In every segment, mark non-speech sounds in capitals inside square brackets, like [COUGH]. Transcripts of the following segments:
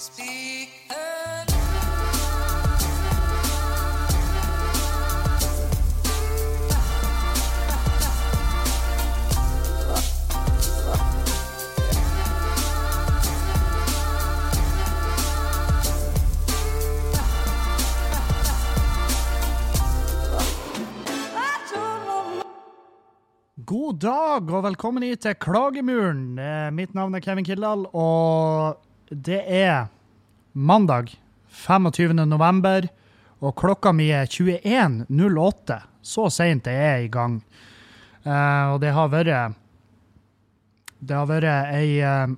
God dag og velkommen hit til Klagemuren. Eh, Mitt navn er Kevin Kildahl, og det er mandag 25. november, og klokka mi er 21.08. Så seint det er i gang. Uh, og det har vært Det har vært ei uh,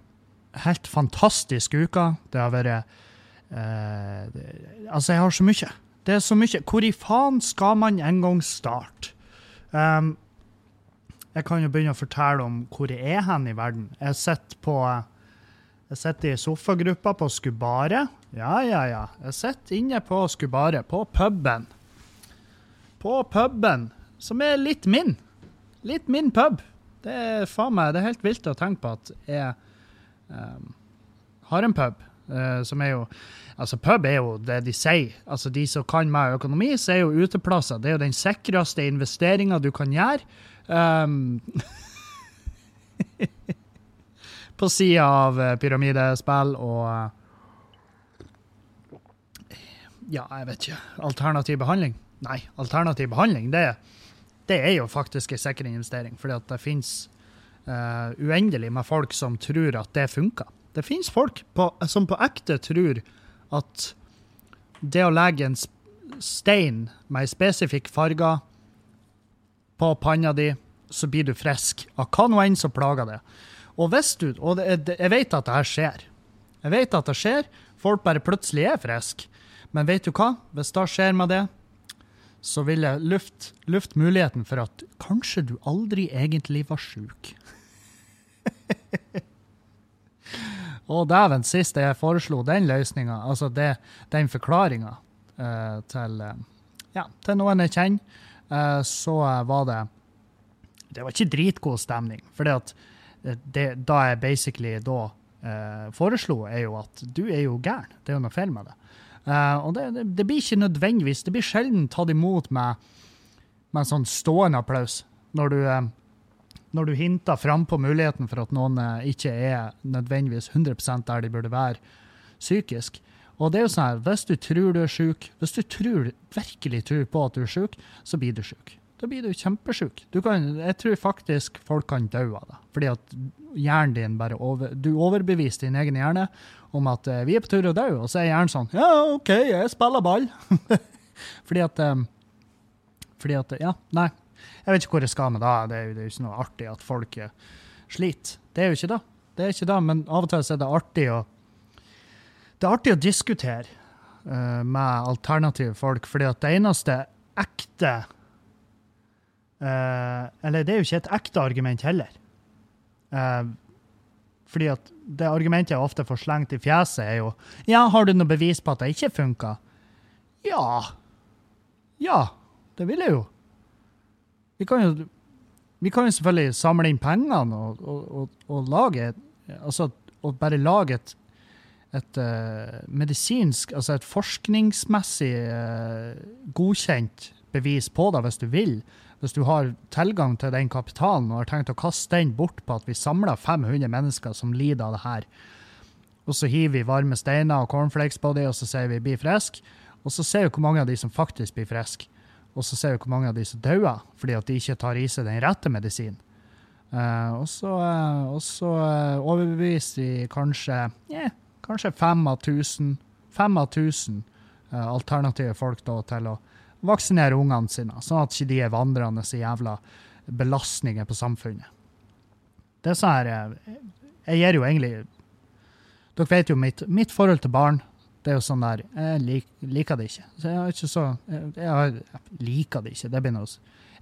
helt fantastisk uke. Det har vært uh, det, Altså, jeg har så mye. Det er så mye. Hvor i faen skal man en gang starte? Um, jeg kan jo begynne å fortelle om hvor jeg er hen i verden. Jeg sitter på jeg sitter i sofagruppa på Skubare. Ja, ja, ja. Jeg sitter inne på Skubare, på puben. På puben, som er litt min. Litt min pub. Det er faen meg, det er helt vilt å tenke på at jeg um, har en pub, uh, som er jo Altså, pub er jo det de sier. Altså, De som kan meg økonomi, så er jo uteplasser. Det er jo den sikreste investeringa du kan gjøre. Um, [LAUGHS] på sida av eh, pyramidespill og eh, Ja, jeg vet ikke. Alternativ behandling? Nei, alternativ behandling, det, det er jo faktisk en sikker investering. Fordi at det fins uh, uendelig med folk som tror at det funker. Det fins folk på, som på ekte tror at det å legge en stein med ei spesifikk farge på panna di, så blir du frisk av hva nå enn som plager det. Og hvis du, og det, jeg vet at det her skjer. Jeg vet at det skjer. Folk bare plutselig er friske. Men vet du hva? Hvis det skjer med det, så vil jeg lufte luft muligheten for at kanskje du aldri egentlig var sjuk. [LAUGHS] og dæven, sist jeg foreslo den løsninga, altså det, den forklaringa uh, til, uh, ja, til noen jeg kjenner, uh, så var det Det var ikke dritgod stemning. For det, da jeg basically da eh, foreslo, er jo at du er jo gæren. Det er jo noe feil med det. Eh, og det, det, det, blir ikke nødvendigvis Det blir sjelden tatt imot med, med sånn stående applaus når du, eh, når du hinter frampå muligheten for at noen eh, ikke er nødvendigvis 100% der de burde være psykisk. Og det er jo sånn her, Hvis du tror du er syk, hvis du tror, virkelig tror på at du er syk, så blir du syk. Da blir du kjempesjuk. Du kan, jeg tror faktisk folk kan dø av det. Fordi at hjernen din bare over, Du overbeviser din egen hjerne om at uh, vi er på tur å dø, og så er hjernen sånn Ja, OK, jeg spiller ball. [LAUGHS] fordi at um, Fordi at Ja, nei. Jeg vet ikke hvor jeg skal med det. Det er jo ikke noe artig at folk uh, sliter. Det er jo ikke det. Det er ikke det, men av og til er det artig å Det er artig å diskutere uh, med alternative folk, fordi at det eneste ekte Uh, eller det er jo ikke et ekte argument heller. Eh, fordi at det argumentet jeg ofte får slengt i fjeset, er jo Ja, har du noe bevis på at det ikke funka? Ja. Ja, det vil jeg jo. Vi kan jo, vi kan jo selvfølgelig samle inn pengene og, og, og, og lage Altså og bare lage et, et uh, medisinsk, altså et forskningsmessig godkjent bevis på det hvis du vil hvis du har tilgang til den kapitalen og har tenkt å kaste den bort på at vi samler 500 mennesker som lider av det her, og så hiver vi varme steiner og cornflakes på dem, og så sier vi 'bli frisk', og så ser vi hvor mange av de som faktisk blir friske, og så ser vi hvor mange av de som dauer fordi at de ikke tar i seg den rette medisinen. Uh, og så, uh, uh, overbeviser vi kanskje yeah, kanskje fem av tusen, fem av tusen alternative folk da, til å vaksinere ungene sine, sånn at ikke de er vandrende så jævla belastninger på samfunnet. Det sånn her eh, Jeg gir jo egentlig Dere vet jo mitt, mitt forhold til barn. Det er jo sånn der Jeg lik, liker det ikke. Så jeg, har ikke så, jeg, jeg, liker det ikke. Det blir noe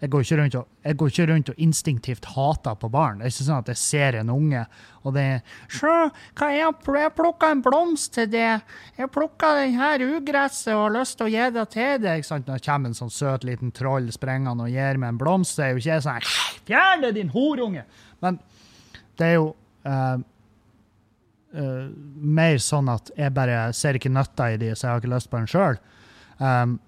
jeg går, rundt jeg går ikke rundt og instinktivt hater på barn. Det er ikke sånn at jeg ser en unge, og det er Sjø, hva jeg, jeg plukka en blomst til det. Jeg plukka den her ugresset og har lyst til å gi det til deg. Ikke sant? Når det kommer en sånn søt liten troll sprengende og gir meg en blomst, så er jo ikke sånn Fjern det, din horunge! Men det er jo uh, uh, mer sånn at jeg bare ser ikke nytta i de, så jeg har ikke lyst på den sjøl. Um,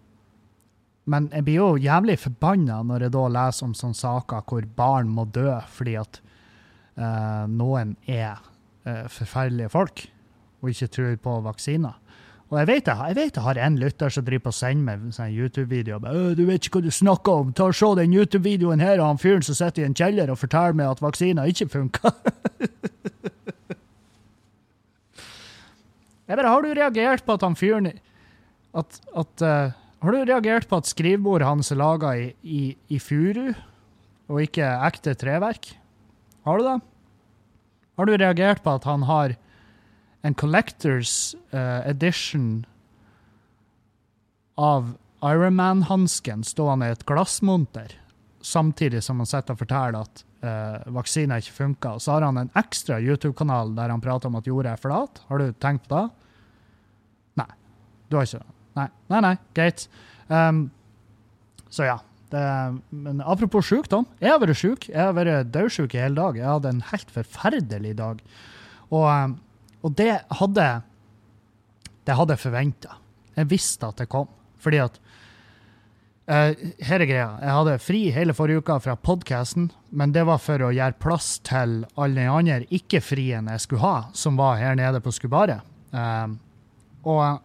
men jeg blir jo jævlig forbanna når jeg da leser om sånne saker hvor barn må dø fordi at uh, noen er uh, forferdelige folk og ikke tror på vaksiner. Og jeg vet jeg, jeg, vet jeg har en lytter som driver på å sende meg sånn YouTube-videoer. 'Du vet ikke hva du snakker om! Ta og Se den YouTube-videoen her av han fyren som sitter i en kjeller og forteller meg at vaksiner ikke funker!' [LAUGHS] jeg bare, Har du reagert på at han fyren at, at uh, Har du reagert på at skrivebordet hans er laga i, i, i furu og ikke ekte treverk? Har du det? Har du reagert på at han har en collectors uh, edition av Ironman-hansken stående i et glassmonter, samtidig som han sitter og forteller at uh, vaksiner ikke funker. Og så har han en ekstra YouTube-kanal der han prater om at jorda er flat. Har du tenkt på det? Nei. Du har ikke det? Nei, nei, nei greit. Um, så ja. Det, men apropos sykdom. Jeg har vært syk. Jeg har vært dødsjuk i hele dag. Jeg hadde en helt forferdelig dag. Og um, og det hadde det hadde jeg forventa. Jeg visste at det kom. Fordi at uh, Her er greia. Jeg hadde fri hele forrige uka fra podkasten, men det var for å gjøre plass til alle de andre ikke-friene jeg skulle ha, som var her nede på Skubaret. Uh, og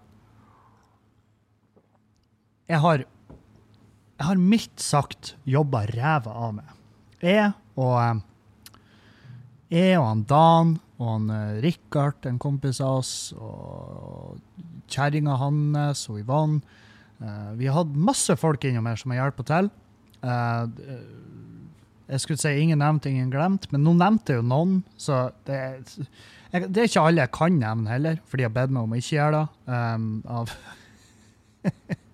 jeg har, jeg har mildt sagt jobba ræva av meg. Jeg og eh, jeg og han Dan og han Rikard, Richard, en kompis av oss, og kjerringa hans og Yvonne. Uh, vi har hatt masse folk innom her som har hjulpet til. Jeg skulle si ingen nevnt, ingen glemt, men nå nevnte jo noen, så det, jeg, det er ikke alle jeg kan nevne heller, for de har bedt meg om å ikke gjøre det. Um, av [LAUGHS]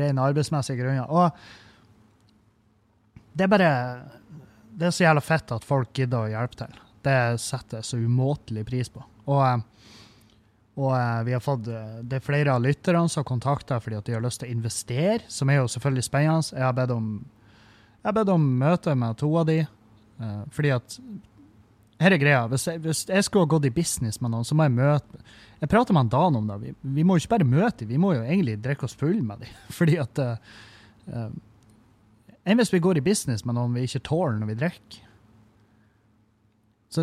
ren arbeidsmessige grunner. Og det er bare Det er så jævla fett at folk gidder å hjelpe til. Det setter jeg så umåtelig pris på. Og, eh, og eh, vi har fått eh, Det er flere av lytterne som har kontakta fordi at de har lyst til å investere, som er jo selvfølgelig spennende. Jeg har bedt om, jeg har bedt om møte med to av de, fordi at her er greia. Hvis jeg, hvis jeg, skulle ha gått i business med noen, så må jeg møte Jeg prater med Dan om det. Vi, vi, må jo ikke bare møte dem, vi må jo egentlig drikke oss full med dem. [LAUGHS] Fordi at uh, Enn hvis vi går i business med noen vi ikke tåler når vi drikker? Så,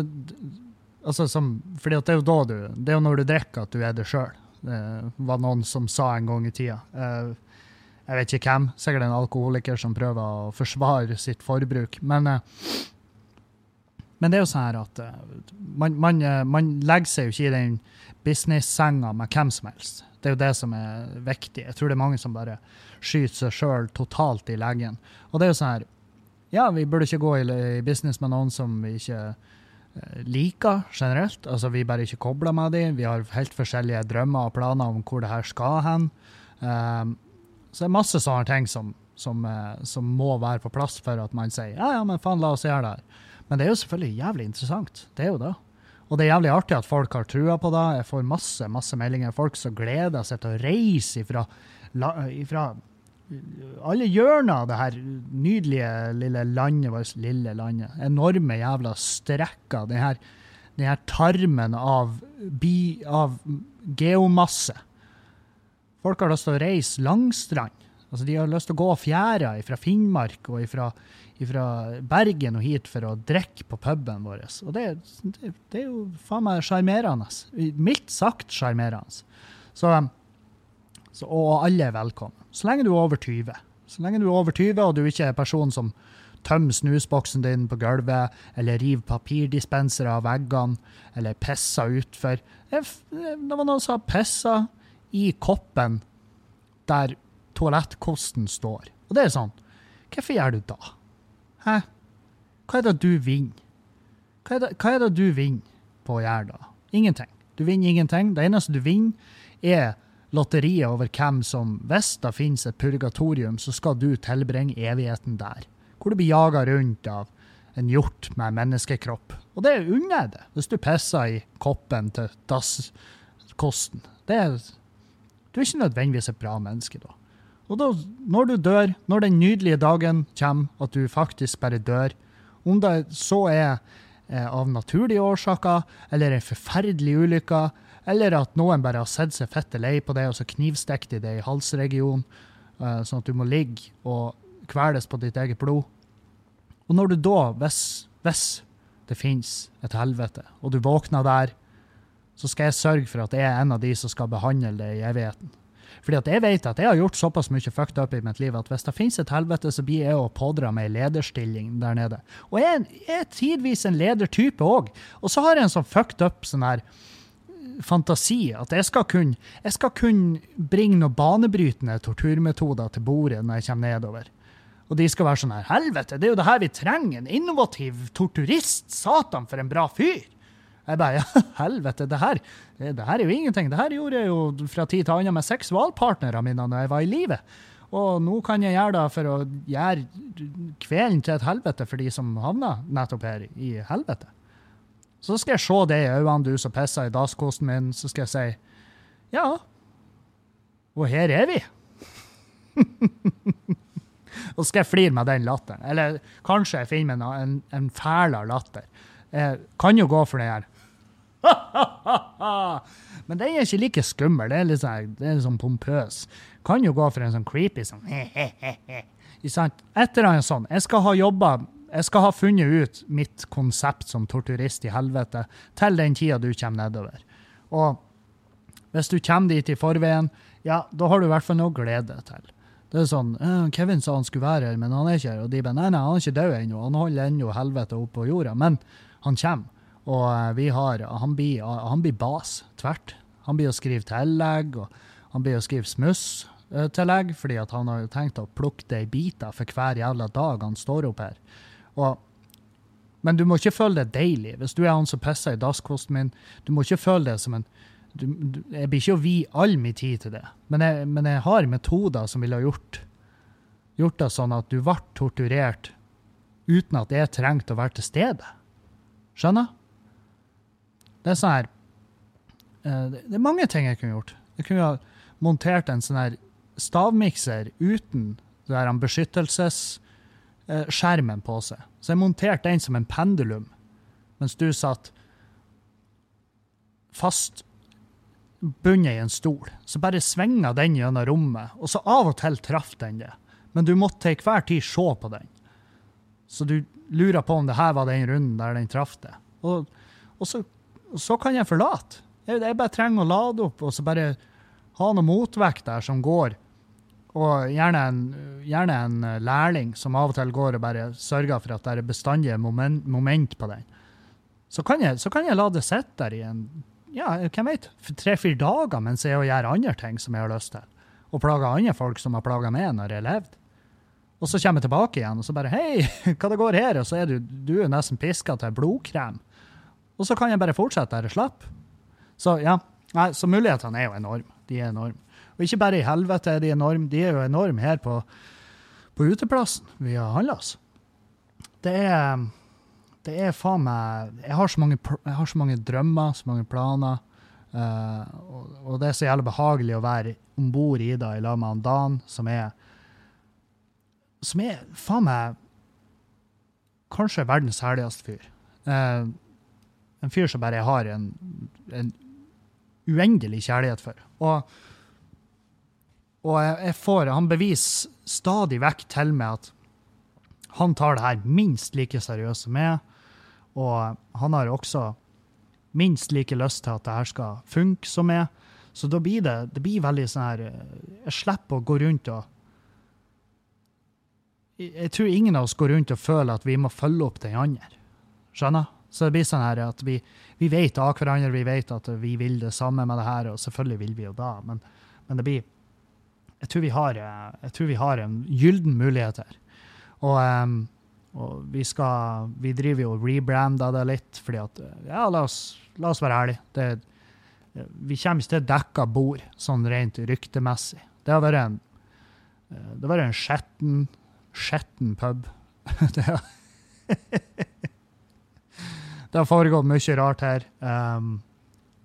altså, som, fordi det er jo da du Det er jo når du drikker at du er det sjøl. Det var noen som sa en gang i tida. Uh, jeg vet ikke hvem, sikkert en alkoholiker som prøver å forsvare sitt forbruk. Men, men det er jo sånn her at man, man, man, legger seg jo ikke i den business-senga med hvem som helst. Det er jo det som er viktig. Jeg tror det er mange som bare skyter seg sjøl totalt i leggen. Og det er jo sånn her Ja, vi burde ikke gå i business med noen som vi ikke Eh, liker generelt. Altså, vi bare ikke kobler med dem. Vi har helt forskjellige drømmer og planer om hvor det her skal hen. Um, så det er masse sånne ting som, som, uh, som, må være på plass for at man sier ja, ja, men faen, la oss gjøre det her. Men det er jo selvfølgelig jævlig interessant. Det er jo det. Og det er jævlig artig at folk har trua på det. Jeg får masse masse meldinger. Folk som gleder seg til å reise ifra, ifra alle hjørner av det her nydelige lille landet vårt, lille landet. Enorme jævla strekker. Den her, den her tarmen av, bi, av geomasse. Folk har lyst til å reise langstrand. Altså, de har lyst til å gå fjæra fra Finnmark og fra Bergen og hit for å drikke på puben vår. Og det, det, det er jo faen meg sjarmerende. Mildt sagt sjarmerende. Så så, og alle er velkommen. Så lenge du er over 20. Så lenge du er over 20 og du ikke er person som tømmer snusboksen din på gulvet, eller river papirdispensere av veggene, eller pisser utfor. Det var noen som pissa i koppen der toalettkosten står. Og det er sånn. Hvorfor gjør du da? Hæ? Hva er det du vinner? Hva er hva er det du vinner på å gjøre da? Ingenting. Du vinner ingenting. Det eneste du vinner, er lotteriet over hvem som, hvis det finnes et purgatorium, så skal du tilbringe evigheten der. Hvor du blir jaga rundt av en hjort med menneskekropp. Og det unner jeg det, hvis du pisser i koppen til dasskosten. Det er, du er ikke nødvendigvis et bra menneske da. Og da, når du dør, når den nydelige dagen kommer, at du faktisk bare dør, om det så er eh, av naturlige årsaker, eller en forferdelig ulykke, eller at noen bare har sett seg fette lei på det, og så knivstikker de det i halsregionen, eh, sånn at du må ligge og kveles på ditt eget blod. Og når du da, hvis, hvis det finnes et helvete, og du våkner der, så skal jeg sørge for at jeg er en av de som skal behandle det i evigheten. Fordi at jeg vet at jeg har gjort såpass mye fucked up i mitt liv at hvis det finnes et helvete, så blir jeg å pådra meg lederstilling der nede. Og jeg, jeg er tidvis en ledertype òg. Og så har jeg en sånn fucked up sånn her fantasi at jeg skal kunne, jeg bringe noen banebrytende torturmetoder til bordet når jeg kommer nedover. Og de skal være sånn her Helvete, det er jo det her vi trenger! En innovativ torturist! Satan, for en bra fyr! Jeg bare ja, [LAUGHS] helvete, det her, det her er jo ingenting. Det her gjorde jeg jo fra tid til annen med seksualpartnerne mine når jeg var i live. Og nå kan jeg gjøre det for å gjøre kvelden til et helvete for de som havna nettopp her i helvete. Så skal jeg se det i øynene, du som pisser i dasskosten min, så skal jeg si ja, og her er vi. [LAUGHS] og så skal jeg flire med den latteren. Eller kanskje jeg finner meg en, en fælere latter. Jeg kan jo gå for den her [LAUGHS] Men den er ikke like skummel. Det er litt sånn, det er litt sånn pompøs. Kan jo gå for en sånn creepy sånn Et eller annet sånn. Jeg skal ha jobba jeg skal ha funnet ut mitt konsept som torturist i helvete til den tida du kommer nedover. Og hvis du kommer dit i forveien, ja, da har du i hvert fall noe å glede til. Det er sånn Kevin sa han skulle være her, men han er ikke her. Og de bare nei, nei, han er ikke død ennå. Han holder ennå helvete oppe på jorda. Men han kommer. Og eh, vi har, han blir, han blir bas, tvert. Han blir å skrive tillegg, og han blir å skrive smusstillegg, fordi at han har tenkt å plukke det i biter for hver jævla dag han står opp her. Og, men du må ikke føle det deilig. Hvis du er han som pisser i dasskosten min, du må ikke føle det som en du, du, Jeg blir ikke å vie all min tid til det, men jeg, men jeg har metoder som ville ha gjort, gjort det sånn at du ble torturert uten at jeg trengte å være til stede. Skjønner? Det er sånn her uh, Det er mange ting jeg kunne gjort. Jeg kunne ha montert en sånn her stavmikser uten den beskyttelsesskjermen på seg. Så jeg monterte den som en pendulum, mens du satt fast bundet i en stol. Så bare svinga den gjennom rommet, og så av og til traff den det. Men du måtte til hver tid se på den. Så du lurer på om det her var den runden der den traff det. Og, og så, så, kan jeg forlate. Jeg, jeg, bare trenger å lade opp og så bare ha noe motvekt der som går. Og gjerne en, gjerne en lærling som av og til går og bare sørger for at det er bestandige moment, moment på den. Så kan, jeg, så kan jeg la det sitte der i en ja, hvem vet, tre-fire dager mens jeg gjør andre ting som jeg har lyst til. Og plager andre folk som har plaga meg når jeg levde. Og så kommer jeg tilbake igjen, og så bare Hei, [LAUGHS] hva det går her? Og så er du, du er nesten piska til blodkrem. Og så kan jeg bare fortsette der jeg slapp. Så ja, Nei, så mulighetene er jo enorme. De er enorme. Og ikke bare i helvete er de enorme, de er jo enorme her på, på uteplassen vi har handla oss. Det er Det er faen meg jeg har, mange, jeg har, så mange, drømmer, så mange planer. Uh, og, og, det er så jævlig behagelig å være om bord i det i lag med Dan, som er som er faen meg kanskje verdens herligste fyr. Uh, en fyr som bare har en, en uendelig kjærlighet for. Og, og jeg får, han beviser stadig vekk til meg at han tar det her minst like seriøst som jeg, Og han har også minst like lyst til at det her skal funke som jeg. Så da blir det, det blir veldig sånn her Jeg slipper å gå rundt og jeg tror ingen av oss går rundt og føler at vi må følge opp den andre. Skjønner? Så det blir sånn her at vi, vi vet av hverandre, vi vet at vi vil det samme med det her, og selvfølgelig vil vi jo da, men, men det blir jeg tror, har, jeg tror, vi har, en gylden mulighet her. Og, um, og vi skal Vi driver jo og rebrander det litt, fordi at Ja, la oss, la oss være ærlige. Vi kommer ikke til dekka bord, sånn rent ryktemessig. Det har vært en det har vært en skjetten skjetten pub. [LAUGHS] det, har, [LAUGHS] det har foregått mye rart her. Um,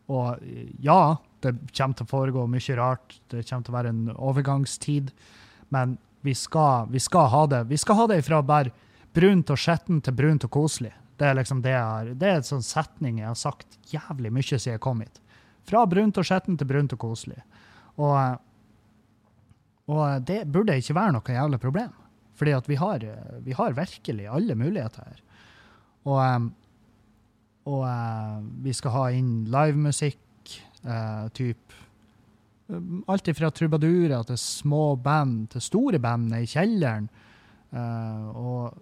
og ja, det kommer til å foregå mye rart. Det kommer til å være en overgangstid. Men vi skal, vi skal ha det Vi skal ha det fra bare brunt og skjettent til brunt og koselig. Det er liksom det jeg har, det er en sånn setning jeg har sagt jævlig mye siden jeg kom hit. Fra brunt og skjettent til brunt og koselig. Og, og det burde ikke være noe jævlig problem. Fordi at vi har, vi har virkelig alle muligheter her. Og, eh, og vi skal ha inn livemusikk, uh, type Alt fra trubadurer til små band til store band i kjelleren. Uh, og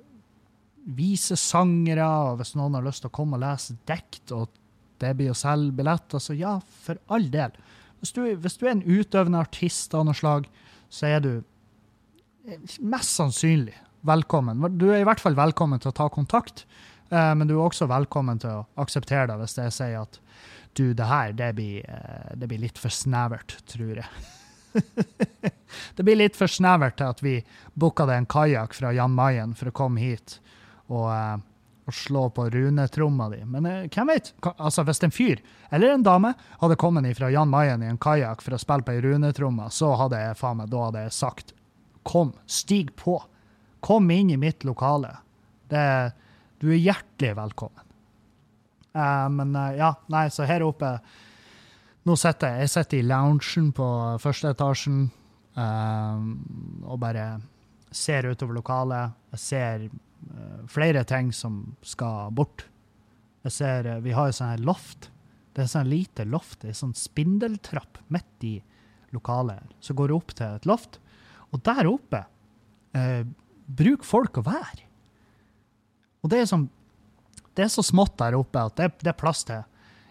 visesangere, og hvis noen har lyst til å komme og lese dikt, og det blir å selge billetter, så ja, for all del. Hvis du, hvis du er en utøvende artist av noe slag, så er du mest sannsynlig velkommen. Du er i hvert fall velkommen til å ta kontakt, eh, men du er også velkommen til å akseptere det hvis jeg sier at du, det her, det blir, eh, det blir litt for snevert, tror jeg. [LAUGHS] det blir litt for snevert til at vi booka deg en kajakk fra Jan Mayen for å komme hit og, uh, og slå på runetromma di. Men hvem vet? Altså, hvis en fyr eller en dame hadde kommet fra Jan Mayen i en kajakk for å spille på ei runetromme, så hadde jeg faen meg, da hadde jeg sagt kom, stig på. Kom inn i mitt lokale. Det, du er hjertelig velkommen. Uh, men ja, nei, så her oppe Nå sitter jeg, jeg sitter i loungen på første etasjen og bare ser utover lokalet. Jeg ser flere ting som skal bort. Jeg ser Vi har jo sånn loft. Det er sånn lite loft. Det er sånn spindeltrapp midt i lokalet Så går opp til et loft. Og der oppe eh, bruker folk å være. Og det er, som, det er så smått der oppe at det, det er plass til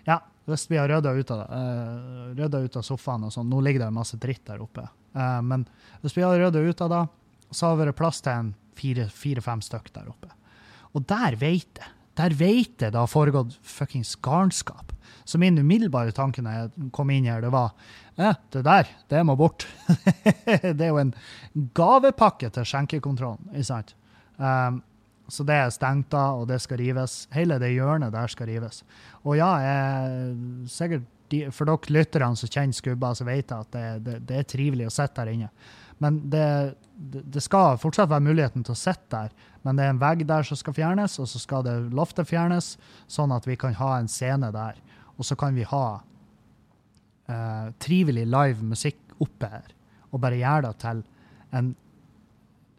Ja, hvis vi har rydda ut, uh, ut, av sofaen og sånn Nå ligger det masse dritt der oppe. Uh, men hvis vi har rydda ut av det, så har det vært plass til en fire-fem stykk der oppe. Og der vet jeg. Der vet jeg det har foregått fuckings garnskap. Så min umiddelbare tanke da jeg kom inn her, det var ja, det der, det må bort. [LAUGHS] det er jo en gavepakke til skjenkekontrollen, ikke sant? Um, så det er stengt av, og det skal rives. Hele det hjørnet der skal rives. Og ja, jeg, sikkert de, for dere lytterne som kjenner Skubba, så vet jeg at det, det, det er trivelig å sitte der inne. Men det, det, skal fortsatt være muligheten til å sitte der, men det er en vegg der som skal fjernes, og så skal det loftet fjernes, sånn at vi kan ha en scene der. Og så kan vi ha uh, trivelig live musikk oppe her, og bare gjøre det til en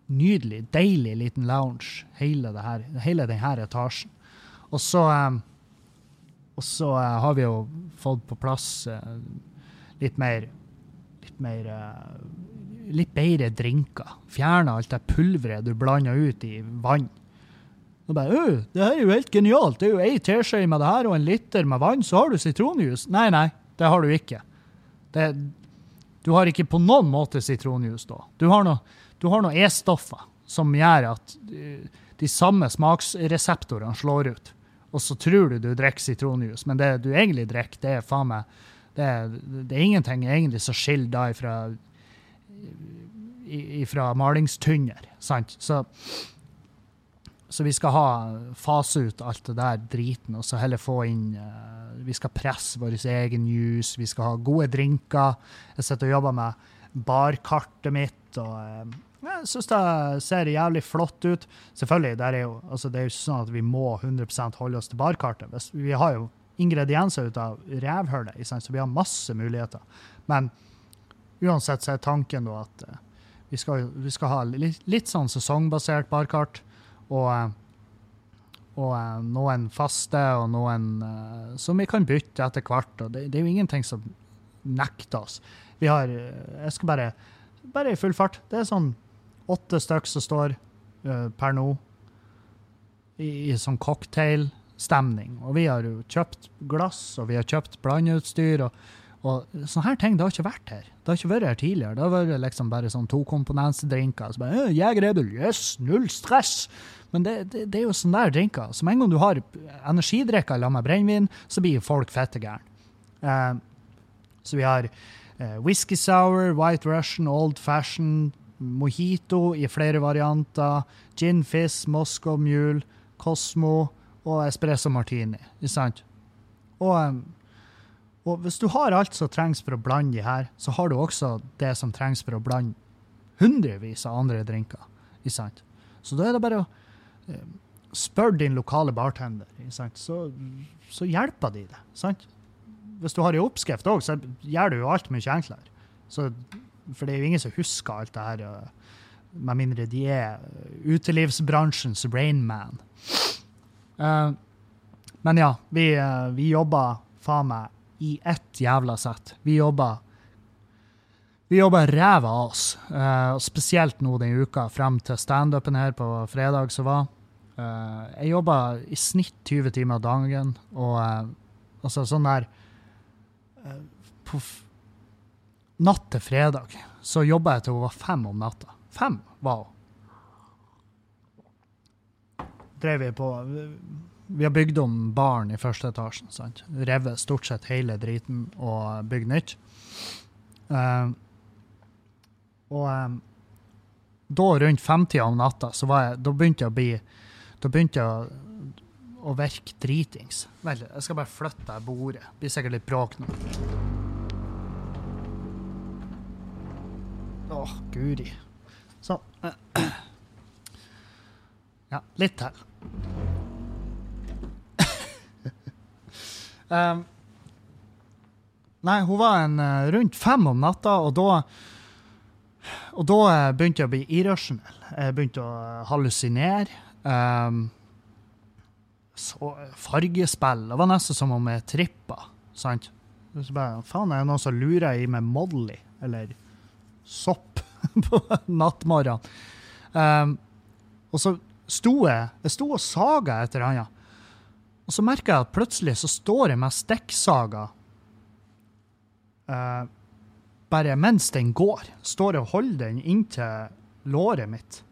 nydelig, deilig liten lounge, hele, her, hele denne etasjen. Og så, um, og så uh, har vi jo fått på plass uh, litt mer litt mer litt bedre drinker. Fjerna alt det pulveret du blander ut i vann. Og bare, det her er jo helt genialt. Det er jo ei teskje med det her og en liter med vann, så har du sitronjuice. Nei, nei, det har du ikke. Det, du har ikke på noen måte sitronjuice da. Du har noe E-stoffer som gjør at eh, de samme smaksreseptorene slår ut. Og så tror du du drikker sitronjuice, men det du egentlig drikker, det er faen meg det er, det er ingenting egentlig som skiller deg fra fra malingstynner. Sant? Så, så, vi skal ha fase ut alt det der driten, og så heller få inn uh, Vi skal presse vår egen juice, vi skal ha gode drinker. Jeg sitter og jobber med barkartet mitt. og uh, jeg syns det ser jævlig flott ut. Selvfølgelig, det er jo, altså det er jo sånn at vi må 100 holde oss til barkartet. Vi har jo ingredienser ut av revhullet, så vi har masse muligheter. Men uansett så er tanken da at uh, vi, skal, vi, skal, ha litt, litt sånn sesongbasert barkart. Og, uh, og uh, noen faste, og noen som vi kan bytte etter hvert. det, det, er jo ingenting som nekter oss. Vi har Jeg skal bare Bare i full fart. Det er sånn åtte stykk som står per nå i, i sånn cocktailstemning. Og vi har jo kjøpt glass, og vi har kjøpt blandeutstyr. og og sånne her ting det har ikke vært her. Det har ikke vært her tidligere. Det har vært liksom bare sånn tokomponentsdrinker. Så bare, Jeger Edul, yes, null stress! Men det, det, det, er jo sånne der drinker. Så med en gang du har energidrikker sammen med brennevin, så blir folk fette gærne. Uh, så vi har uh, whisky sour, white russian, old fashion, mojito i flere varianter, gin fizz, Moscow mule, Cosmo og espresso martini. Ikke sant? Og og hvis du har alt som trengs for å blande de her, så har du også det som trengs for å blande hundrevis av andre drinker. Ikke sant? Så da er det bare å spørre spør din lokale bartender? Så, så hjelper de det. sant? Hvis du har ei oppskrift òg, så gjør du jo alt mye enklere. Så, for det er jo ingen som husker alt det her, uh, med mindre de er utelivsbransjens Rainman. Uh, men ja, vi, uh, vi jobber faen meg i ett jævla sett. Vi jobber vi jobber ræva av oss, uh, spesielt nå den uka, frem til standupen her på fredag som var. Uh, jeg jobber i snitt 20 timer dagen, og uh, altså sånn der På natt til fredag så jobba jeg til hun var fem om natta. Fem var hun. Drev vi på Vi har bygd om baren i første etasjen. sant? Revet stort sett hele driten og bygd nytt. Um, og um, da rundt femtida om natta, så var jeg, da begynte jeg å bli Da begynte jeg å, å virke dritings. Vel, jeg skal bare flytte bordet. Det blir sikkert litt bråk nå. Å, guri. Sånn. Ja, litt til. [LAUGHS] um, nei, hun var en uh, rundt fem om natta, og da og da eh, begynte jeg å bli irrasjonell. Jeg begynte å hallusinere. Um, så, fargespill. Det var nesten som om jeg trippa. sant? Så bare, Faen, er det noen som lurer i meg Molly eller sopp [LAUGHS] på nattmorgenen? Um, og så sto jeg jeg sto og saga et eller annet. Og så merker jeg at plutselig så står jeg med stikksaga uh, bare mens den går, står og holder den inntil låret mitt.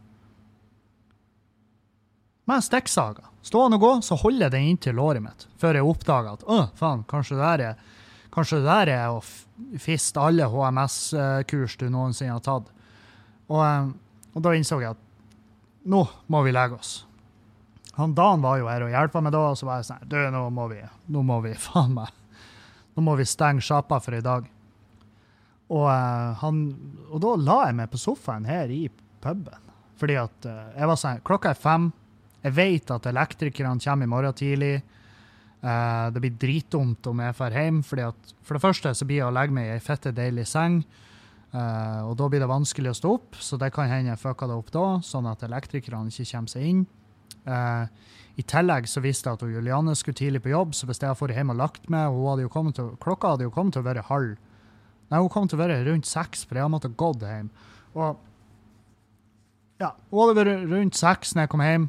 Med stikksaga. Stående og gå, så holder jeg den inntil låret mitt, før jeg oppdager at å, faen, kanskje det der er, kanskje det der er å fiste alle HMS-kurs du noensinne har tatt. Og, eh, og, da innså jeg at nå må vi legge oss. Han Dan var jo her og hjelpa meg da, og så var jeg sånn Du, nå må vi, nå må vi, faen meg. Nå må vi stenge sjappa for i dag. Og, uh, han, og, da la jeg meg på sofaen her i puben. Fordi at uh, jeg var sånn Klokka er fem. Jeg vet at elektrikerne kommer i morgen tidlig. Uh, det blir dritdumt om jeg drar hjem. Fordi at, for det første så blir jeg å legge meg i ei fette deilig seng. og da blir det vanskelig å stå opp, så det kan hende jeg fucka det opp da, sånn at elektrikerne ikke kommer seg inn. I tillegg så visste jeg at Juliane skulle tidlig på jobb, så hvis jeg hadde hjem og lagt meg, og hadde til, klokka hadde jo kommet til å være halv Nei, hun kom til å være rundt seks, for jeg måtte gått hjem. Og ja, hun hadde vært rundt seks når jeg kom hjem.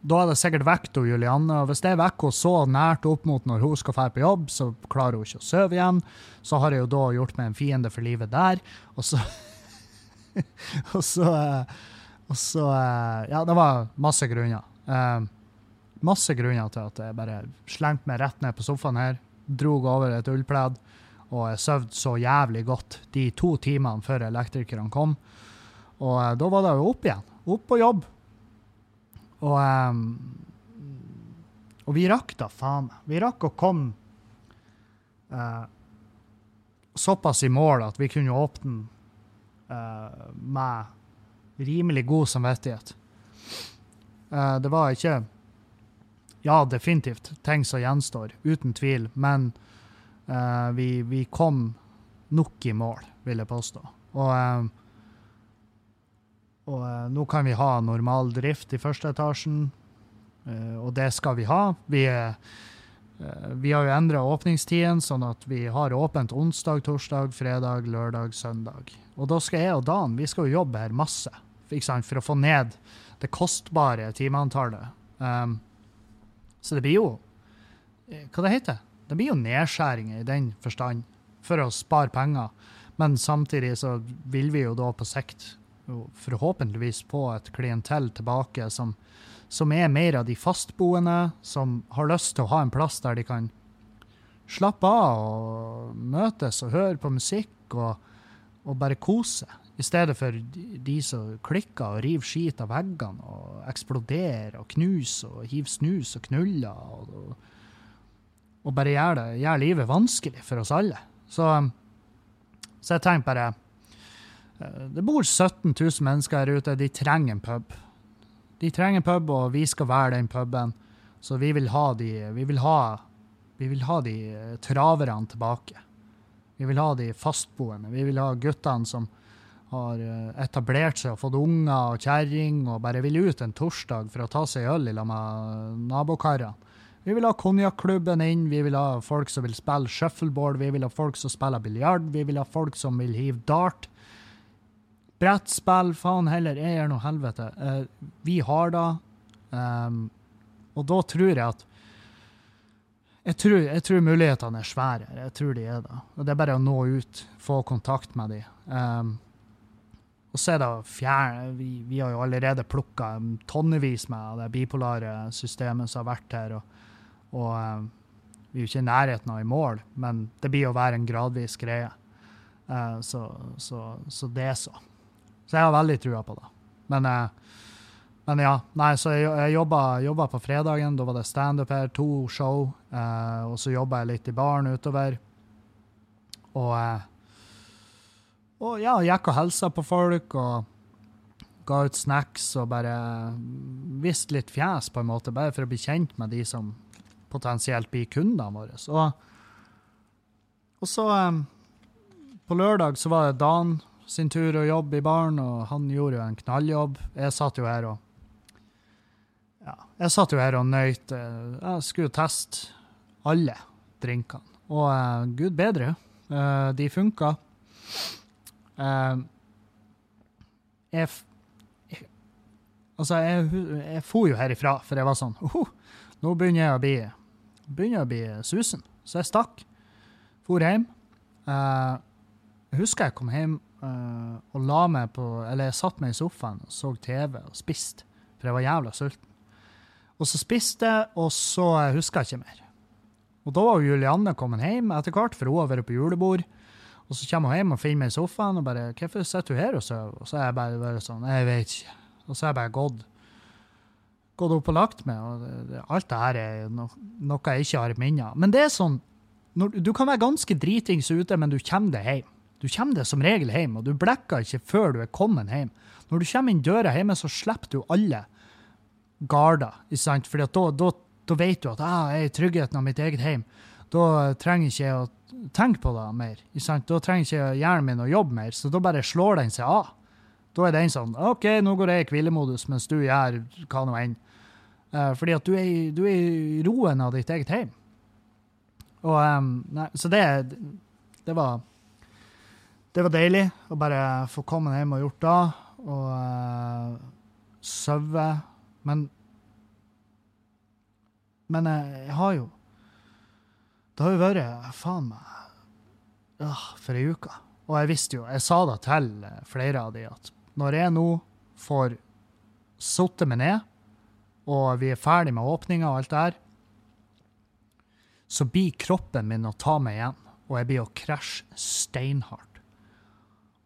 Da er det sikkert vekk Julianne. og Hvis det er henne så nært opp mot når hun skal dra på jobb, så klarer hun ikke å sove igjen. Så har jeg jo da gjort meg en fiende for livet der. Og så [LAUGHS] Og så Og så Ja, det var masse grunner. Uh, masse grunner til at jeg bare slengte meg rett ned på sofaen her, drog over et ullpledd og jeg sov så jævlig godt de to timene før elektrikerne kom. Og uh, da var det jo opp igjen. Opp på jobb. Og, um, og vi rakk da, faen meg. Vi rakk å komme uh, såpass i mål at vi kunne åpne uh, med rimelig god samvittighet. det var ikke Ja, definitivt ting som gjenstår, uten tvil, men Uh, vi, vi, kom nok i mål, vil jeg påstå. Og, uh, og uh, nå kan vi ha normal drift i første etasjen, og det skal vi ha. Vi, vi har jo endra åpningstiden, sånn at vi har åpent onsdag, torsdag, fredag, lørdag, søndag. Og da skal jeg og Dan vi skal jo jobbe her masse for å få ned det kostbare timeantallet. Um, så det blir jo Hva det heter det blir jo nedskjæringer i den forstand, for å spare penger. Men samtidig så vil vi jo da på sikt forhåpentligvis få et klientell tilbake som, som er mer av de fastboende, som har lyst til å ha en plass der de kan slappe av og møtes og høre på musikk og, og bare kose. I stedet for de som klikker og river skit av veggene og eksploderer og knuser og hiver snus og knuller. og, og bare gjør, det, gjør livet vanskelig for oss alle. Så, så jeg tenker bare Det bor 17 000 mennesker her ute. De trenger en pub. de trenger en pub, og vi skal være den puben. Så vi vil ha de Vi vil ha, vi vil ha de eh, traverne tilbake. Vi vil ha de fastboende. Vi vil ha guttene som har eh, etablert seg og fått unger og kjerring og bare vil ut en torsdag for å ta seg øl i lag med nabokarene. Vi vil ha konjakklubben inn, vi vil ha folk som vil spille shuffleboard, vi vil ha folk som spiller biljard, vi vil ha folk som vil hive dart. Brettspill, faen heller, jeg gjør noe helvete. Uh, vi har da. Um, og da tror jeg at jeg tror, jeg tror, mulighetene er svære. Jeg tror de er det. Og det er bare å nå ut, få kontakt med dem. Um, og så er det fjern, vi, vi, har jo allerede plukka tonnevis med det bipolare systemet som har vært her. Og, og um, vi er jo ikke i nærheten av i mål, men det blir å være en gradvis greie. Uh, så, så, så, det er så. Så jeg har veldig trua på det. Men uh, men ja, nei, så jeg, jeg jobba, på fredagen. Da var det standup her, to show. Eh, og så jobba jeg litt i baren utover. Og, eh, og ja, gikk og hilsa på folk og ga ut snacks og bare viste litt fjes, på en måte, bare for å bli kjent med de som potensielt blir kundene våre. Og, og så eh, På lørdag så var det Dan sin tur å jobbe i baren, og han gjorde jo en knalljobb. Jeg satt jo her og ja, jeg satt jo her og nøyt eh, Jeg skulle teste alle drinkene. Og uh, gud bedre, uh, de funka. Uh, jeg, jeg, Altså, jeg, jeg for jo herifra, for jeg var sånn oh, Nå begynner jeg å bli, begynner å bli susen. Så jeg stakk. For hjem. jeg husker jeg kom hjem og la meg på Eller jeg satte meg i sofaen og så TV og spiste, for jeg var jævla sulten. Og så spiste jeg, og så huska jeg ikke mer. Og da var Julianne kommet hjem etter hvert, for hun har vært på julebord. Og så kommer hun hjem og finner meg i sofaen og bare 'Hvorfor sitter du her og sover?' Og så er jeg bare, bare sånn 'Jeg vet ikke'. Og så er jeg bare gått, gått opp og lagt meg. Og det, alt det her er no, noe jeg ikke har i minner. Men det er sånn når, Du kan være ganske dritings ute, men du kommer deg hjem. Du kommer deg som regel hjem, og du blekker ikke før du er kommet hjem. Når du kommer inn døra hjemme, så slipper du alle garder. For da, da, da, vet du at ah, jeg er i tryggheten av mitt eget hjem. Da trenger ikke jeg å tenke på det mer. Da trenger ikke hjernen min å jobbe mer, så da bare slår den seg av. Da er den sånn OK, nå går jeg i hvilemodus mens du gjør hva nå enn. Uh, fordi at du er, du er, i roen av ditt eget hjem. Og, um, nei, så det, det var Det var deilig å bare få komme hjem og gjort det. Og uh, sove men Men jeg har jo Det har jo vært faen meg ja, for ei uke. Og jeg visste jo, jeg sa det til flere av de, at når jeg nå får satt meg ned, og vi er ferdig med åpninga og alt det her, så blir kroppen min å ta meg igjen, og jeg blir å krasje steinhardt.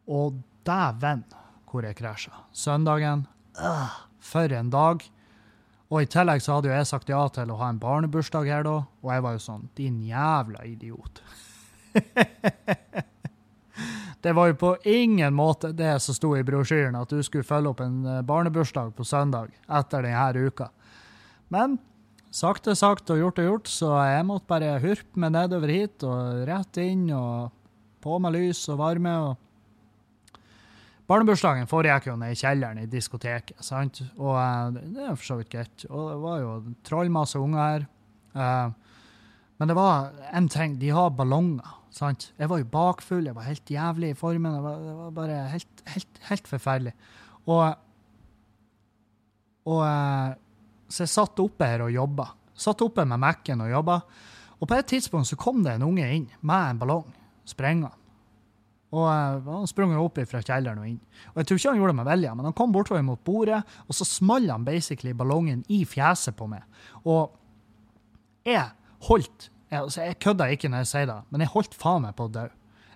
Og dæven hvor jeg krasja. Søndagen øh, for en dag. Og i tillegg så hadde jo jeg sagt ja til å ha en barnebursdag her da, og jeg var jo sånn Din jævla idiot. [LAUGHS] det var jo på ingen måte det som sto i brosjyren, at du skulle følge opp en eh, barnebursdag på søndag etter denne uka. Men sakte, sakte og gjort og gjort, så jeg måtte bare hurpe meg nedover hit og rett inn og på med lys og varme. og Barnebursdagen foregikk jo nede i kjelleren i diskoteket, sant? og uh, det er for så vidt greit. Og det var jo trollmasse unger her. Uh, men det var en ting, de har ballonger. sant? Jeg var jo bakfull, jeg var helt jævlig i formen. Det var, det var bare helt, helt, helt, forferdelig. Og, og uh, Så jeg satt oppe her og jobba. Satt oppe med Mac-en og jobba. Og på et tidspunkt så kom det en unge inn med en ballong sprengende. Og uh, Han sprang opp fra kjelleren og inn. Og Jeg tror ikke han gjorde det med vilje, men han kom bortover mot bordet, og så small han basically ballongen i fjeset på meg. Og jeg holdt altså, jeg kødder ikke når jeg sier det, men jeg holdt faen meg på å dø.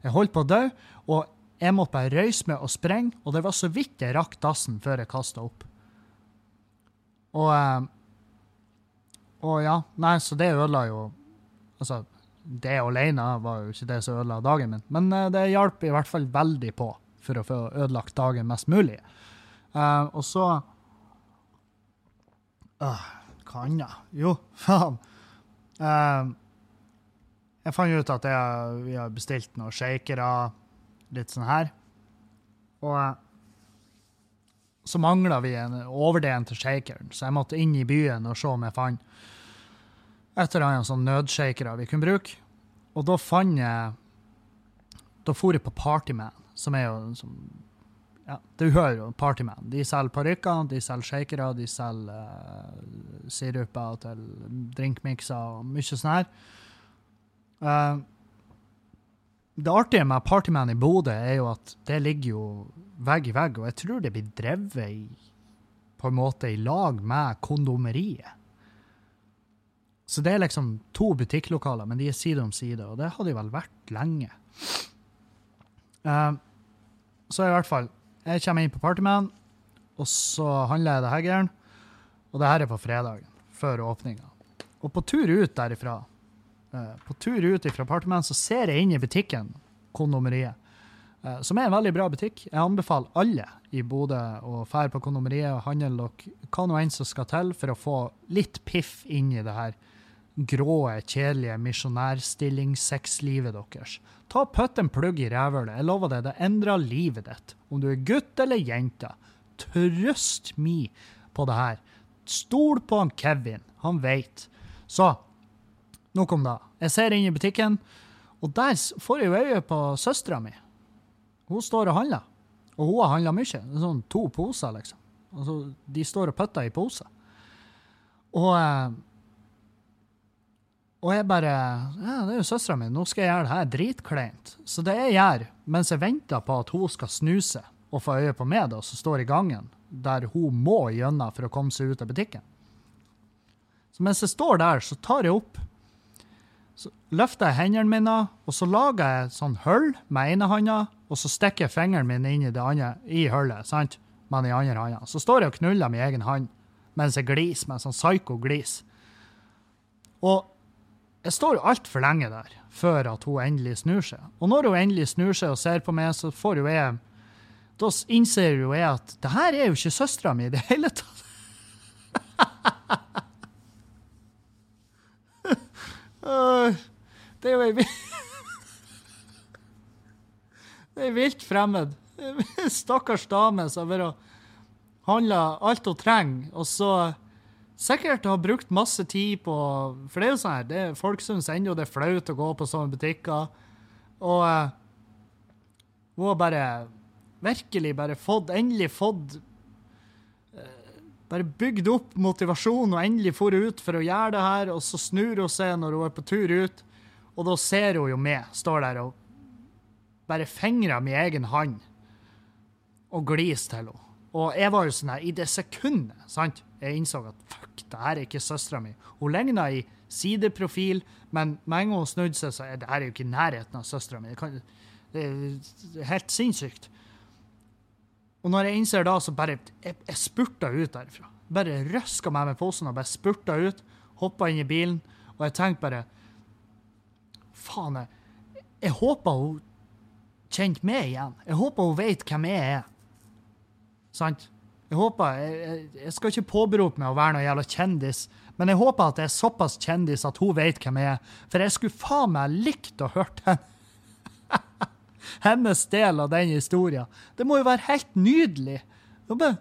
Jeg holdt på å dø, og jeg måtte bare røyse meg og sprenge, og det var så vidt jeg rakk dassen før jeg kasta opp. Og, uh, og ja, nei, så det ødela jo Altså, det alene var jo ikke det som ødela dagen min, men uh, det hjalp i hvert fall veldig på for å få ødelagt dagen mest mulig. Uh, og så uh, Hva annet? Jo, [LAUGHS] faen. Uh, jeg fant ut at jeg, vi har bestilt noen shakere, litt sånn her. Og så mangla vi en overdel til shakeren, så jeg måtte inn i byen og se om jeg fant et eller annet sånn nødshakere vi kunne bruke. Og da fant jeg Da for jeg på Partyman, som er jo som, ja, Du hører jo Partyman. De selger parykker, de selger shakere, de selger uh, siruper til drinkmikser og mye sånn her. Uh, det artige med Partyman i Bodø er jo at det ligger jo vegg i vegg, og jeg tror det blir drevet i, på en måte i lag med kondomeriet. Så det er liksom to butikklokaler, men de er side om side, og det har de vel vært lenge. Uh, så i hvert fall, jeg kommer inn på Partyman, og så handler jeg det heggeren, og det her er på fredagen, før åpninga. Og på tur ut derifra, uh, på tur ut fra Partyman, så ser jeg inn i butikken, kondomeriet, uh, som er en veldig bra butikk. Jeg anbefaler alle i Bodø å fære på kondomeriet og handle hva nå enn som skal til for å få litt piff inn i det her grå, kjedelige misjonærstillingsexlivet deres. Ta Putt en plugg i rævhølet. Jeg lover deg, det endrer livet ditt. Om du er gutt eller jente. Trøst meg på det her. Stol på han Kevin. Han veit. Så, nok om det. Jeg ser inn i butikken, og der får jeg jo øye på søstera mi. Hun står og handler. Og hun har handla mye. Sånn to poser, liksom. Altså, de står og putter i poser. Og eh, og jeg bare Ja, det er jo søstera mi, nå skal jeg gjøre det her dritkleint. Så det jeg gjør, mens jeg venter på at hun skal snuse og få øye på meg, da, som står i gangen, der hun må gjennom for å komme seg ut av butikken Så mens jeg står der, så tar jeg opp så løfter jeg hendene mine, og så lager jeg sånn hull med ene handa, og så stikker jeg fingeren min inn i det andre, i hullet, sant? med den andre handa. Så står jeg og knuller min egen hånd mens jeg gliser med en sånn psyko-glis. Og jeg står jo altfor lenge der før at hun endelig snur seg. Og når hun endelig snur seg og ser på meg, så får jo jeg Da innser jo jeg at det her er jo ikke søstera mi i det hele tatt. [LAUGHS] det er jo ei [LAUGHS] Det er vilt fremmed. [LAUGHS] Stakkars dame som har handla alt hun trenger, og så sikkert har brukt masse tid på For det er jo sånn her, det, folk syns ennå det er flaut å gå på sånne butikker. Og uh, hun har bare virkelig bare fått Endelig fått uh, Bare bygd opp motivasjon og endelig for ut for å gjøre det her, og så snur hun seg når hun er på tur ut, og da ser hun jo meg, står der og bare fingrer min egen hånd og gliser til henne. Og jeg var jo sånn her, i det sekundet sant? Jeg innså at fuck, det her er ikke søstera mi. Hun ligna i sideprofil, men med en gang hun snudde seg, så er det her er jo ikke i nærheten av søstera mi. Det, det, er helt sinnssykt. Og når jeg innser da, så bare Jeg, jeg spurta ut derfra. Bare røska meg med posen og bare spurta ut. Hoppa inn i bilen, og jeg tenkte bare Faen, jeg, jeg håper hun kjente meg igjen. Jeg håper hun vet hvem jeg er. Sant? Jeg håper, jeg, jeg, skal ikke påberope meg å være noe jævla kjendis, men jeg håper at jeg er såpass kjendis at hun vet hvem jeg er. For jeg skulle faen meg likt å hørt henne. [LAUGHS] hennes del av den historien. Det må jo være helt nydelig. Bare,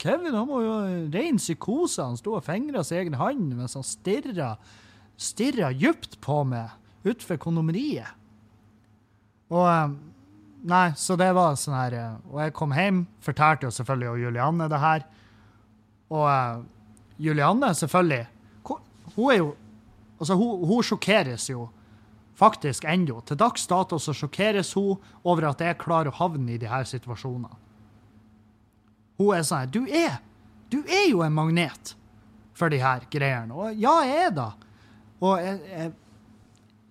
Kevin han må jo rein psykose. Han sto og fingra sin egen hånd mens han stirra, stirra dypt på meg utenfor kondomeriet. Og Nei, så det var sånn her eh, Og jeg kom hjem, fortalte jo selvfølgelig og Julianne det her. Og uh, Julianne, selvfølgelig Hun er jo Altså, hun, hun sjokkeres jo faktisk ennå. Til dags dato så sjokkeres hun over at jeg klarer å havne i de her situasjonene. Hun er sånn her Du er Du er jo en magnet for de her greiene. Og ja, jeg er da. Og jeg, jeg,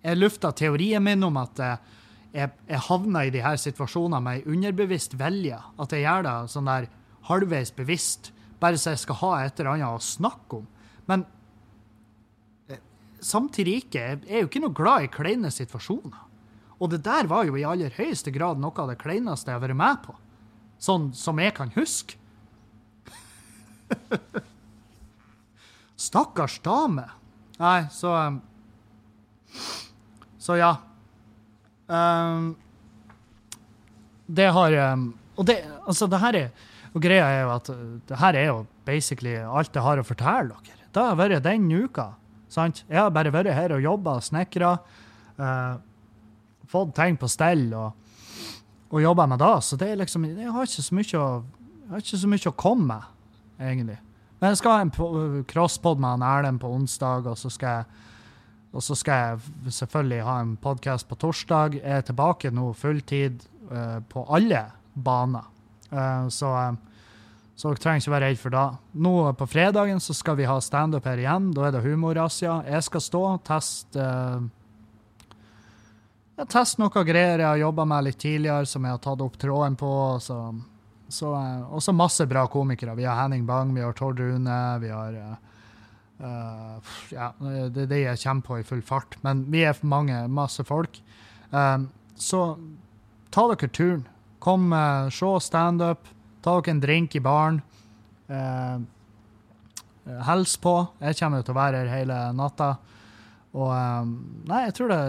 jeg lufta teorien min om at uh, jeg, jeg havner i de her situasjonene med ei underbevisst vilje. At jeg gjør det sånn der halvveis bevisst, bare så jeg skal ha et eller annet å snakke om. Men eh, samtidig ikke. Jeg er jo ikke noe glad i kleine situasjoner. Og det der var jo i aller høyeste grad noe av det kleineste jeg har vært med på. Sånn som jeg kan huske. [LAUGHS] Stakkars dame. Nei, så um, Så ja. Um, det har um, Og det, altså, det her er og greia er jo at uh, det her er jo basically alt jeg har å fortelle dere. Det har vært den uka. sant? Jeg har bare vært her og jobba snekra. Uh, fått ting på stell og, og jobba med det. Så det er liksom, jeg har ikke så mye å, jeg har ikke så mye å komme med, egentlig. Men jeg skal ha en crosspod med Erlend på onsdag, og så skal jeg og så skal jeg selvfølgelig ha en podkast på torsdag. Jeg er tilbake nå fulltid uh, på alle baner. Uh, så, uh, så dere trenger ikke være redd for det. Nå på fredagen så skal vi ha standup her igjen. Da er det humorrazzia. Jeg skal stå og teste jeg tester noen greier jeg har jobba med litt tidligere, som jeg har tatt opp tråden på. Så, så, og så masse bra komikere. Vi har Henning Bang, vi har Tord Rune, vi har Uh, ja, det er det jeg kommer på i full fart. Men vi er mange, masse folk. Um, så ta dere turen. Kom, uh, se standup. Ta dere en drink i baren. Uh, Hils på. Jeg kommer til å være her hele natta. Og um, Nei, jeg tror det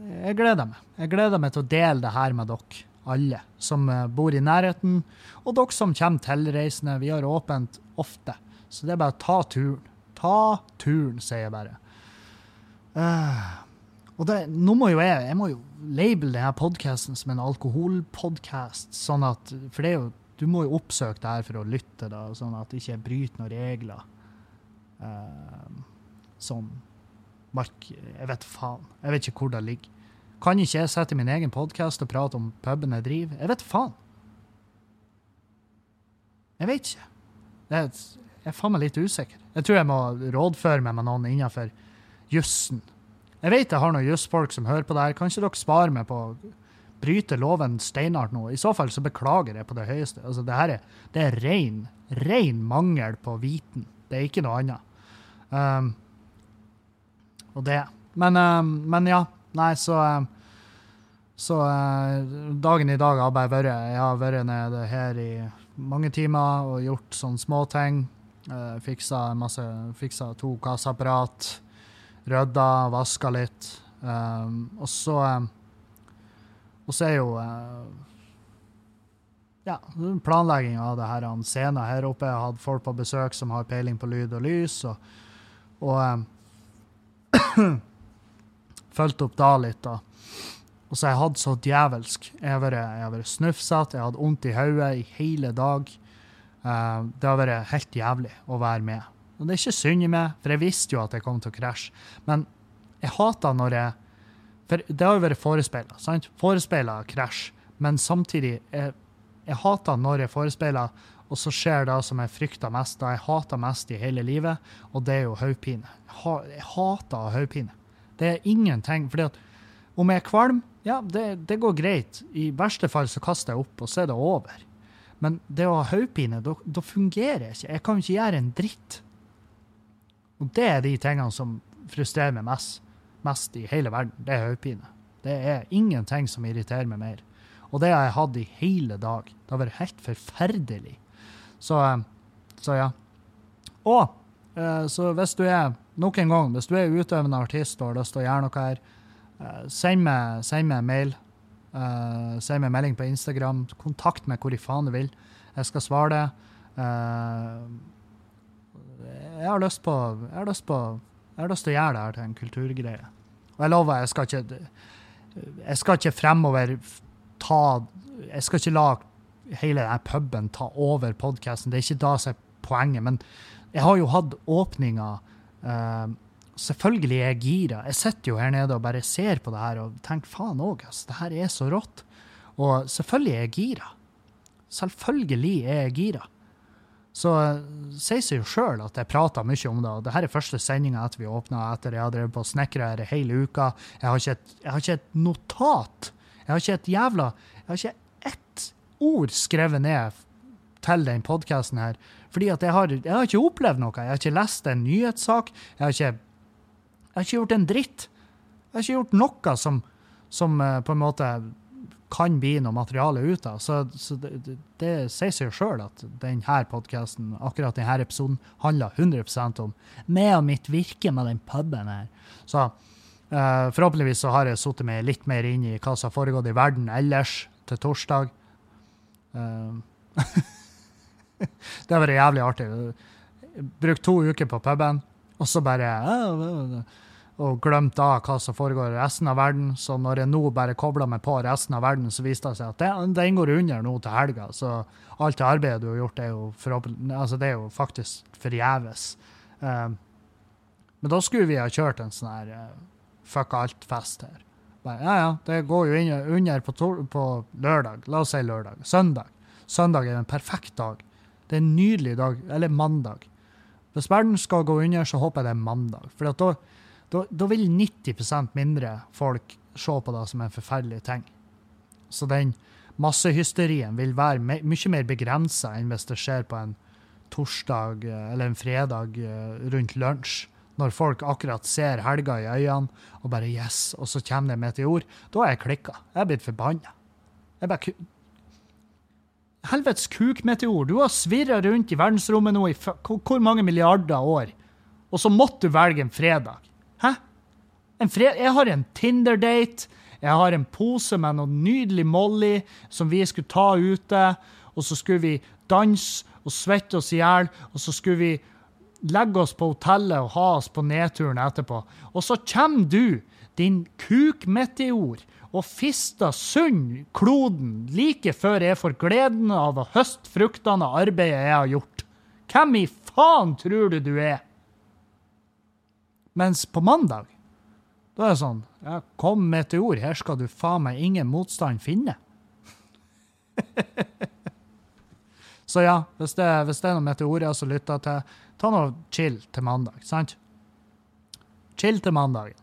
Jeg gleder meg. Jeg gleder meg til å dele det her med dere alle som bor i nærheten, og dere som kommer tilreisende. Vi har åpent ofte, så det er bare å ta turen. Ta turen, sier jeg bare. Uh, og det, nå må jo jeg jeg må jo label denne podkasten som en alkoholpodkast, sånn at For det er jo, du må jo oppsøke det her for å lytte, da, sånn at det ikke bryter noen regler. Uh, som Mark Jeg vet faen. Jeg vet ikke hvor det ligger. Kan ikke jeg sette min egen podkast og prate om puben jeg driver? Jeg vet faen. Jeg vet ikke. Jeg er faen meg litt usikker. Jeg tror jeg må rådføre meg med noen innenfor jussen. Jeg vet jeg har noen jussfolk som hører på det her. Kan ikke dere spare meg på å bryte loven steinhardt nå? I så fall så beklager jeg på det høyeste. Altså, det her er, det er ren, ren mangel på viten. Det er ikke noe annet. Um, og det. Men, um, men, ja. Nei, så um, Så uh, dagen i dag har bare vært Jeg har vært nede her i mange timer og gjort sånne småting. Uh, fiksa, masse, fiksa to kasseapparat, rydda, vaska litt. Um, og så um, Og så er jo uh, ja, planlegging av det her scenen her oppe. Jeg hatt folk på besøk som har peiling på lyd og lys, og, og um, [CLEARS THROAT] fulgt opp da litt, da. Og så jeg hatt så djevelsk. Jeg har vært, snufsete, jeg hatt vondt i hodet i hele dag. Uh, det har vært helt jævlig å være med. Og det er ikke synd i meg, for jeg visste jo at jeg kom til å krasje. Men jeg hater når jeg For det har jo vært forespeila, sant? Forespeila krasj. Men samtidig, jeg, jeg hater når jeg forespeiler, og så skjer det som jeg frykter mest, det jeg hater mest i hele livet, og det er jo hodepine. Jeg, jeg hater hodepine. Det er ingenting. fordi at om jeg er kvalm, ja, det, det går greit. I verste fall så kaster jeg opp, og så er det over. Men det å ha hodepine, da fungerer jeg ikke. Jeg kan ikke gjøre en dritt. Og det er de tingene som frustrerer meg mest, mest i hele verden. Det er hodepine. Det er ingenting som irriterer meg mer. Og det har jeg hatt i hele dag. Det har vært helt forferdelig. Så, eh, så ja. Og eh, så hvis du er nok en gang, hvis du er utøvende artist og har lyst til å gjøre noe her, eh, send meg, send meg mail Uh, Send meg melding på Instagram. Kontakt meg hvor i faen du vil. Jeg skal svare det. Uh, jeg har lyst på Jeg har lyst på jeg har lyst til å gjøre det her til en kulturgreie. Og jeg lover, jeg skal ikke Jeg skal ikke fremover ta Jeg skal ikke la hele denne puben ta over podkasten. Det er ikke da som er poenget. Men jeg har jo hatt åpninger uh, selvfølgelig er jeg gira. Jeg sitter jo her nede og bare ser på det her og tenker faen òg, altså. Det her er så rått. Og selvfølgelig er jeg gira. Selvfølgelig er jeg gira. Så sier seg jo sjøl at jeg prater mye om det. og Dette er første sendinga etter vi åpna, etter jeg har drevet på og snekra her hele uka. Jeg har, et, jeg har ikke et notat. Jeg har ikke et jævla Jeg har ikke ett ord skrevet ned til den podkasten her. Fordi at jeg har, jeg har ikke opplevd noe. Jeg har ikke lest en nyhetssak. Jeg har ikke jeg har ikke gjort en dritt. Jeg har ikke gjort noe som, som uh, på en måte kan bli noe materiale ut av. Så, så det, det, det, sier seg sjøl at denne podkasten, akkurat denne episoden, handler 100% om meg og mitt virke med den puben her. Så uh, forhåpentligvis så har jeg satt meg litt mer inn i hva som har foregått i verden ellers til torsdag. Uh, [LAUGHS] det har vært jævlig artig. Brukt to uker på puben, og så bare og glemt da hva som foregår i resten av verden. Så når jeg nå bare kobler meg på resten av verden, så viste det seg at det, den går under nå til helga. Så alt det arbeidet du har gjort, er jo, altså det er jo faktisk forgjeves. Um, men da skulle vi ha kjørt en sånn her uh, fuck alt-fest her. Bare, ja, ja, det går jo under på, på, lørdag. La oss si lørdag. Søndag. Søndag er en perfekt dag. Det er en nydelig dag. Eller mandag. Hvis verden skal gå under, så håper jeg det er mandag. For da da, da vil 90% mindre folk se på det som en forferdelig ting. Så den massehysterien vil være my mye mer begrensa enn hvis det skjer på en torsdag eh, eller en fredag eh, rundt lunsj. Når folk akkurat ser helga i øynene og bare 'yes', og så kommer det en meteor. Da er jeg klikka. Jeg er blitt forbanna. Jeg bare Helvetes kukmeteor. Du har svirra rundt i verdensrommet nå i hvor mange milliarder år, og så måtte du velge en fredag. Hæ? jeg har en Tinder-date. Jeg har en pose med noe nydelig Molly som vi skulle ta ute. Og så skulle vi danse og svette oss i hjel. Og så skulle vi legge oss på hotellet og ha oss på nedturen etterpå. Og så kommer du, din kukmeteor, og fister sund kloden like før jeg får gleden av å høste fruktene av arbeidet jeg har gjort. Hvem i faen tror du du er? Mens på mandag, da er det sånn ja, Kom meteor, her skal du faen meg ingen motstand finne. [LAUGHS] Så ja, hvis det, hvis det er noen meteorer som lytter til, ta noe chill til mandag, sant? Chill til mandagen.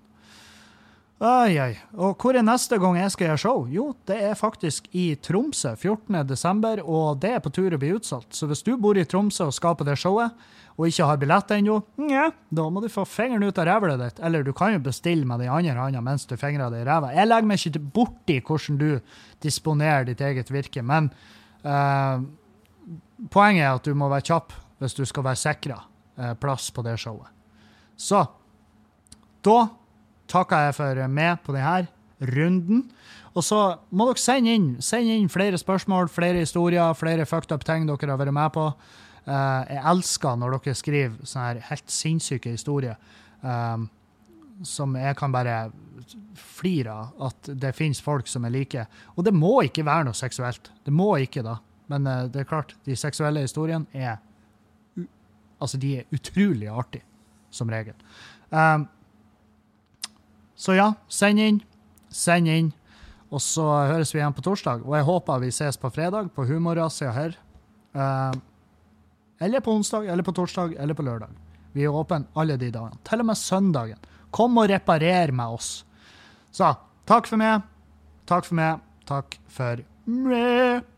Oi, oi. Og hvor er neste gang jeg skal gjøre show? Jo, det er faktisk i Tromsø 14.12., og det er på tur å bli utsolgt. Så hvis du bor i Tromsø og skal på det showet, og ikke har billett ennå, ja, da må du få fingeren ut av rævlet ditt. Eller du kan jo bestille med den andre hånda mens du fingrer det i ræva. Jeg legger meg ikke borti hvordan du disponerer ditt eget virke, men uh, poenget er at du må være kjapp hvis du skal være sikra uh, plass på det showet. Så da takker jeg for meg på denne runden. Og så må dere sende inn, sende inn flere spørsmål, flere historier, flere fucked up ting dere har vært med på. Uh, jeg elsker når dere skriver sånne her helt sinnssyke historier um, som jeg kan bare flire av. At det finnes folk som er like. Og det må ikke være noe seksuelt. Det må ikke, da. Men uh, det er klart, de seksuelle historiene er Altså, de er utrolig artige, som regel. Um, så ja, send inn. Send inn. Og så høres vi igjen på torsdag. Og jeg håper vi ses på fredag på Humorrazzia her. Uh, eller på onsdag, eller på torsdag, eller på lørdag. Vi er åpne alle de dagene. Til og med søndagen. Kom og reparer med oss. Så takk for meg. Takk for meg. Takk for meg.